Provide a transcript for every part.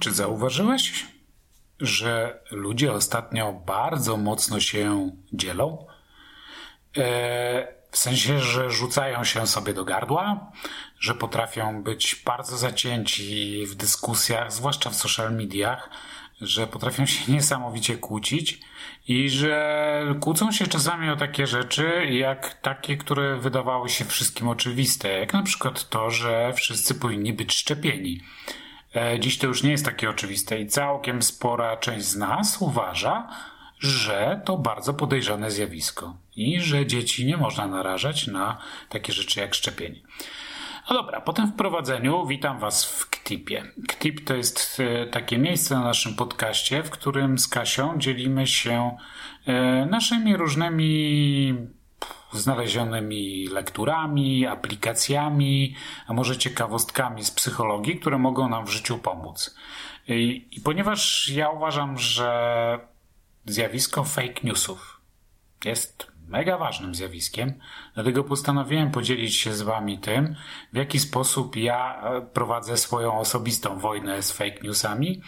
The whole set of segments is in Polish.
Czy zauważyłeś, że ludzie ostatnio bardzo mocno się dzielą? E, w sensie, że rzucają się sobie do gardła, że potrafią być bardzo zacięci w dyskusjach, zwłaszcza w social mediach, że potrafią się niesamowicie kłócić i że kłócą się czasami o takie rzeczy, jak takie, które wydawały się wszystkim oczywiste, jak na przykład to, że wszyscy powinni być szczepieni. E, dziś to już nie jest takie oczywiste i całkiem spora część z nas uważa, że to bardzo podejrzane zjawisko i że dzieci nie można narażać na takie rzeczy jak szczepienie. No dobra, po tym wprowadzeniu witam Was w KTIP-ie. KTIP to jest e, takie miejsce na naszym podcaście, w którym z Kasią dzielimy się e, naszymi różnymi znalezionymi lekturami, aplikacjami, a może ciekawostkami z psychologii, które mogą nam w życiu pomóc. I, i ponieważ ja uważam, że zjawisko fake newsów jest mega ważnym zjawiskiem, dlatego postanowiłem podzielić się z Wami tym, w jaki sposób ja e, prowadzę swoją osobistą wojnę z fake newsami,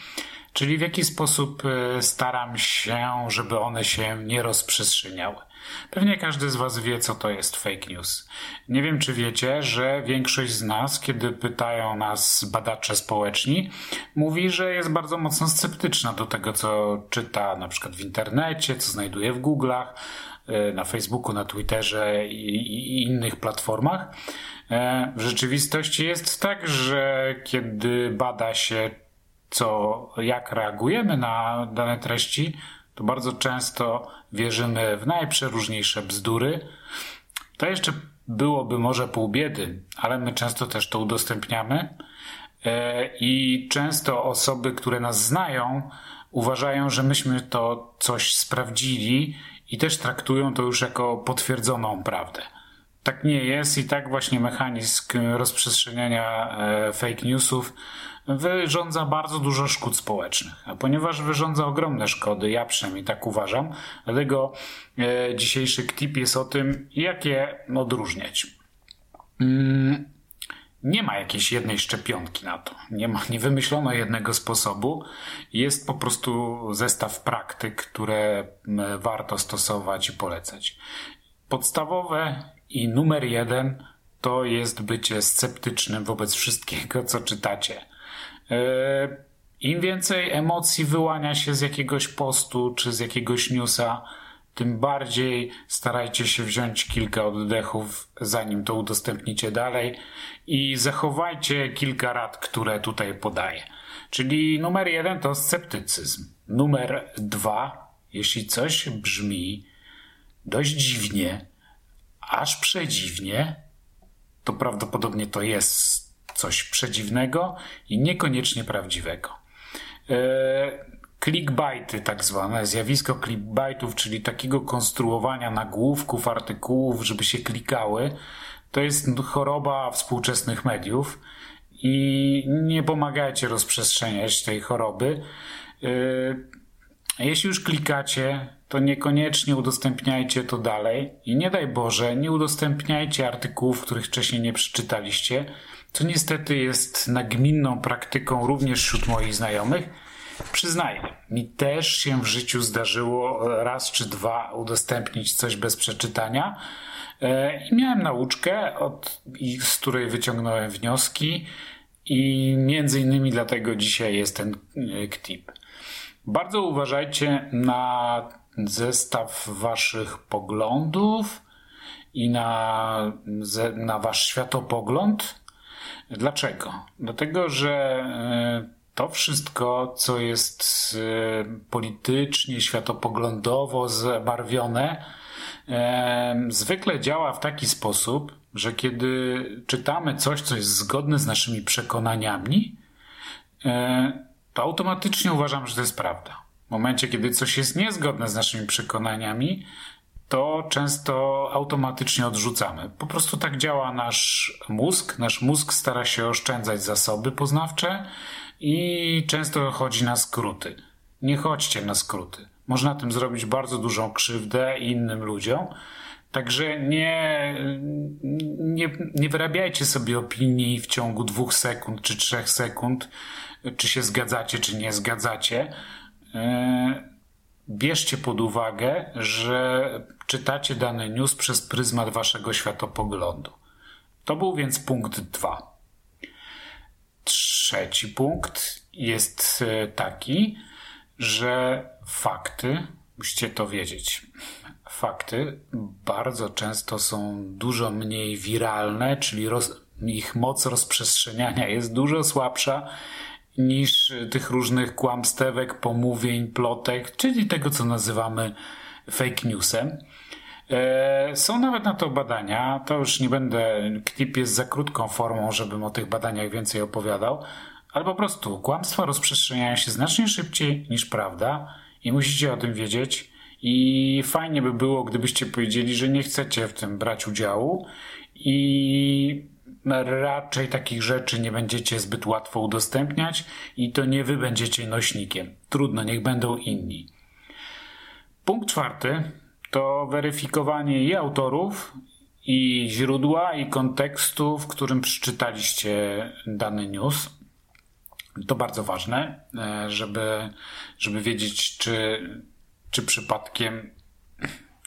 czyli w jaki sposób e, staram się, żeby one się nie rozprzestrzeniały. Pewnie każdy z Was wie, co to jest fake news. Nie wiem, czy wiecie, że większość z nas, kiedy pytają nas badacze społeczni, mówi, że jest bardzo mocno sceptyczna do tego, co czyta na przykład w internecie, co znajduje w Google'ach, e, na Facebooku, na Twitterze i, innych platformach. E, w rzeczywistości jest tak, że kiedy bada się, co, jak reagujemy na dane treści, to bardzo często wierzymy w najprzeróżniejsze bzdury. To jeszcze byłoby może pół biedy, ale my często też to udostępniamy. E, I często osoby, które nas znają, uważają, że myśmy to coś sprawdzili i też traktują to już jako potwierdzoną prawdę. Tak nie jest i tak właśnie mechanizm rozprzestrzeniania e, fake newsów wyrządza bardzo dużo szkód społecznych. A ponieważ wyrządza ogromne szkody, ja przynajmniej tak uważam, dlatego e, dzisiejszy tip jest o tym, jak je odróżniać. Mm, nie ma jakiejś jednej szczepionki na to. Nie, ma, nie wymyślono jednego sposobu. Jest po prostu zestaw praktyk, które warto stosować i polecać. Podstawowe i numer jeden to jest bycie sceptycznym wobec wszystkiego, co czytacie. E, Im więcej emocji wyłania się z jakiegoś postu czy z jakiegoś newsa, tym bardziej starajcie się wziąć kilka oddechów, zanim to udostępnicie dalej i zachowajcie kilka rad, które tutaj podaję. Czyli numer jeden to sceptycyzm. Numer dwa, jeśli coś brzmi dość dziwnie, aż przedziwnie, to prawdopodobnie to jest coś przedziwnego i niekoniecznie prawdziwego. E, clickbaity, tak zwane, zjawisko clickbaitów, czyli takiego konstruowania nagłówków, artykułów, żeby się klikały, to jest choroba współczesnych mediów i nie pomagajcie rozprzestrzeniać tej choroby. E, jeśli już klikacie, to niekoniecznie udostępniajcie to dalej i nie daj Boże, nie udostępniajcie artykułów, których wcześniej nie przeczytaliście, co niestety jest nagminną praktyką również wśród moich znajomych. Przyznaję, mi też się w życiu zdarzyło raz czy dwa udostępnić coś bez przeczytania e, i miałem nauczkę, od, z której wyciągnąłem wnioski i między innymi dlatego dzisiaj jest ten KTIP. Bardzo uważajcie na zestaw waszych poglądów i na, na wasz światopogląd, Dlaczego? Dlatego, że e, to wszystko, co jest e, politycznie, światopoglądowo zabarwione, e, zwykle działa w taki sposób, że kiedy czytamy coś, co jest zgodne z naszymi przekonaniami, to automatycznie uważam, że to jest prawda. W momencie, kiedy coś jest niezgodne z naszymi przekonaniami, to często automatycznie odrzucamy. Po prostu tak działa nasz mózg. Nasz mózg stara się oszczędzać zasoby poznawcze i często chodzi na skróty. Nie chodźcie na skróty. Można tym zrobić bardzo dużą krzywdę innym ludziom. Także nie, nie, nie wyrabiajcie sobie opinii w ciągu dwóch sekund czy trzech sekund czy się zgadzacie, czy nie zgadzacie, bierzcie pod uwagę, że czytacie dany news przez pryzmat waszego światopoglądu. To był więc punkt dwa. Trzeci punkt jest e, taki, że fakty, musicie to wiedzieć, fakty bardzo często są dużo mniej wiralne, czyli roz, ich moc rozprzestrzeniania jest dużo słabsza niż tych różnych kłamstewek, pomówień, plotek, czyli tego, co nazywamy fake newsem. E, są nawet na to badania, to już nie będę, klip jest za krótką formą, żebym o tych badaniach więcej opowiadał, ale po prostu kłamstwa rozprzestrzeniają się znacznie szybciej niż prawda i musicie o tym wiedzieć. I fajnie by było, gdybyście powiedzieli, że nie chcecie w tym brać udziału i raczej takich rzeczy nie będziecie zbyt łatwo udostępniać i to nie wy będziecie nośnikiem. Trudno, niech będą inni. Punkt czwarty to weryfikowanie i autorów, i źródła, i kontekstu, w którym przeczytaliście dany news. To bardzo ważne, e, żeby, żeby wiedzieć, czy, czy przypadkiem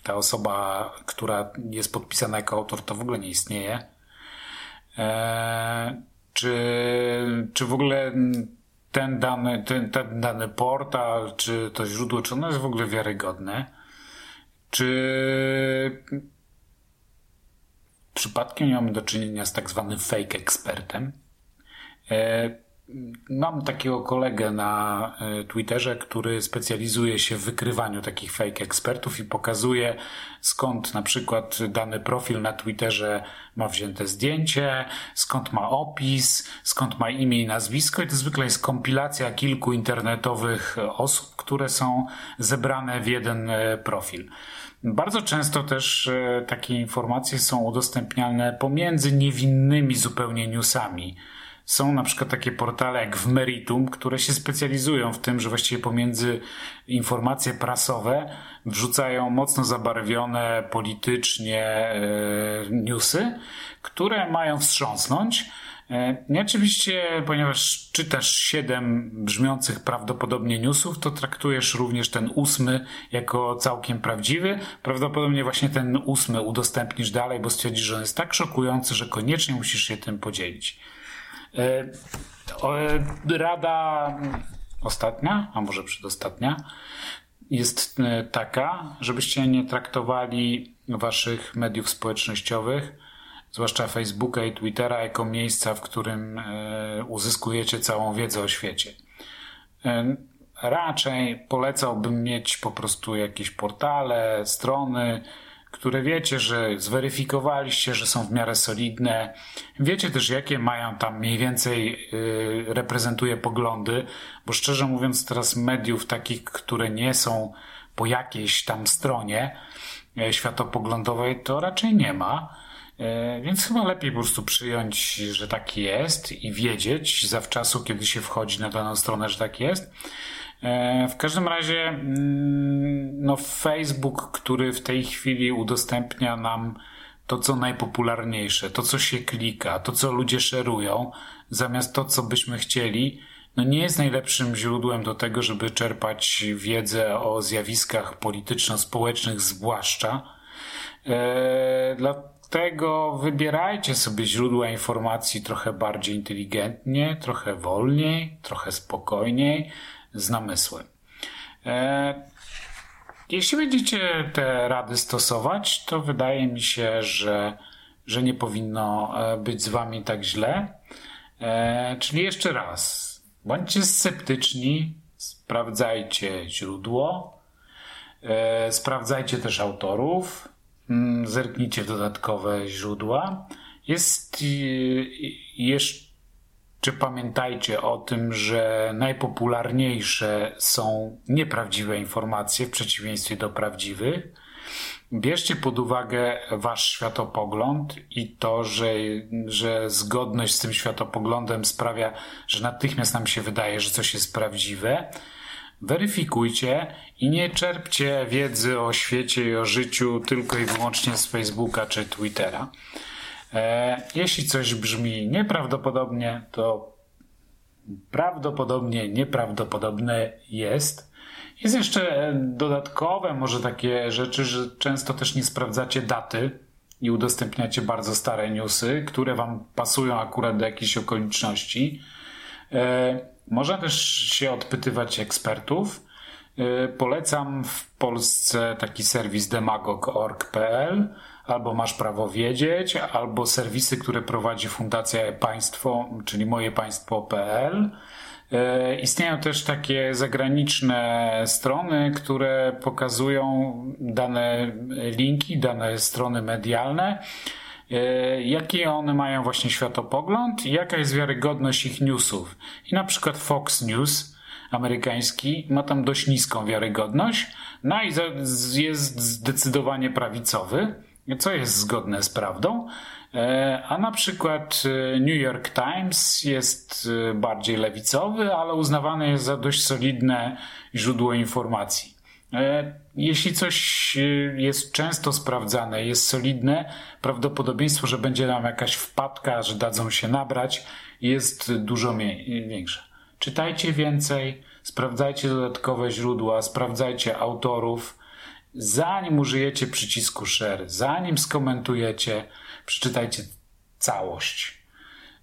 ta osoba, która jest podpisana jako autor, to w ogóle nie istnieje. E, czy, czy w ogóle ten dany, ten, ten dany portal, czy to źródło, czy ono jest w ogóle wiarygodne? Czy przypadkiem nie mamy do czynienia z tak zwanym fake ekspertem? Mam takiego kolegę na e, Twitterze, który specjalizuje się w wykrywaniu takich fake ekspertów i pokazuje skąd na przykład dany profil na Twitterze ma wzięte zdjęcie, skąd ma opis, skąd ma imię i nazwisko i to zwykle jest kompilacja kilku internetowych osób, które są zebrane w jeden e, profil. Bardzo często też e, takie informacje są udostępniane pomiędzy niewinnymi zupełnie newsami. Są na przykład takie portale jak w Meritum, które się specjalizują w tym, że właściwie pomiędzy informacje prasowe wrzucają mocno zabarwione politycznie e, newsy, które mają wstrząsnąć E, I oczywiście, ponieważ czytasz siedem brzmiących prawdopodobnie newsów, to traktujesz również ten ósmy jako całkiem prawdziwy. Prawdopodobnie właśnie ten ósmy udostępnisz dalej, bo stwierdzisz, że on jest tak szokujący, że koniecznie musisz się tym podzielić. E, e, rada ostatnia, a może przedostatnia, jest taka, żebyście nie traktowali waszych mediów społecznościowych zwłaszcza Facebooka i Twittera, jako miejsca, w którym e, uzyskujecie całą wiedzę o świecie. E, raczej polecałbym mieć po prostu jakieś portale, strony, które wiecie, że zweryfikowaliście, że są w miarę solidne. Wiecie też, jakie mają tam mniej więcej e, reprezentuje poglądy, bo szczerze mówiąc, teraz mediów takich, które nie są po jakiejś tam stronie światopoglądowej, to raczej nie ma. E, więc chyba lepiej po prostu przyjąć, że tak jest i wiedzieć zawczasu, kiedy się wchodzi na daną stronę, że tak jest. E, w każdym razie, mm, no, Facebook, który w tej chwili udostępnia nam to, co najpopularniejsze, to, co się klika, to, co ludzie szerują, zamiast to, co byśmy chcieli, no nie jest najlepszym źródłem do tego, żeby czerpać wiedzę o zjawiskach polityczno-społecznych, zwłaszcza. Eee, dla, tego wybierajcie sobie źródła informacji trochę bardziej inteligentnie, trochę wolniej, trochę spokojniej, z namysłem. E, jeśli będziecie te rady stosować, to wydaje mi się, że, że nie powinno e, być z wami tak źle. E, czyli jeszcze raz, bądźcie sceptyczni, sprawdzajcie źródło, sprawdzajcie też autorów, Mm, zerknijcie w dodatkowe źródła. Jest jeszcze pamiętajcie o tym, że najpopularniejsze są nieprawdziwe informacje w przeciwieństwie do prawdziwych. Bierzcie pod uwagę wasz światopogląd i to, że, że zgodność z tym światopoglądem sprawia, że natychmiast nam się wydaje, że coś jest prawdziwe weryfikujcie i nie czerpcie wiedzy o świecie i o życiu tylko i wyłącznie z Facebooka czy Twittera. E, jeśli coś brzmi nieprawdopodobnie, to prawdopodobnie nieprawdopodobne jest. Jest jeszcze dodatkowe, może takie rzeczy, że często też nie sprawdzacie daty i udostępniacie bardzo stare newsy, które Wam pasują akurat do jakichś okoliczności. E, można też się odpytywać ekspertów. E, polecam w Polsce taki serwis demagog.org.pl albo Masz Prawo Wiedzieć, albo serwisy, które prowadzi Fundacja Państwo, czyli mojepaństwo.pl. E, istnieją też takie zagraniczne strony, które pokazują dane linki, dane strony medialne, e, jaki one mają właśnie światopogląd i jaka jest wiarygodność ich newsów. I na przykład Fox News amerykański ma tam dość niską wiarygodność, no i jest zdecydowanie prawicowy, co jest zgodne z prawdą. E, a na przykład e, New York Times jest e, bardziej lewicowy, ale uznawany jest za dość solidne źródło informacji. Jeśli coś jest często sprawdzane, jest solidne, prawdopodobieństwo, że będzie nam jakaś wpadka, że dadzą się nabrać, jest dużo większe. Czytajcie więcej, sprawdzajcie dodatkowe źródła, sprawdzajcie autorów, zanim użyjecie przycisku share, zanim skomentujecie, przeczytajcie całość.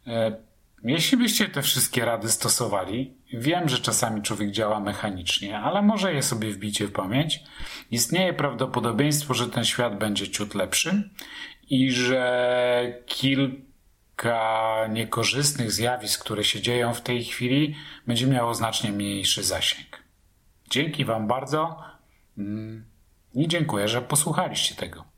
E, jeśli byście te wszystkie rady stosowali, wiem, że czasami człowiek działa mechanicznie, ale może je sobie wbicie w pamięć. Istnieje prawdopodobieństwo, że ten świat będzie ciut lepszy i że kilka niekorzystnych zjawisk, które się dzieją w tej chwili, będzie miało znacznie mniejszy zasięg. Dzięki Wam bardzo mm, i dziękuję, że posłuchaliście tego.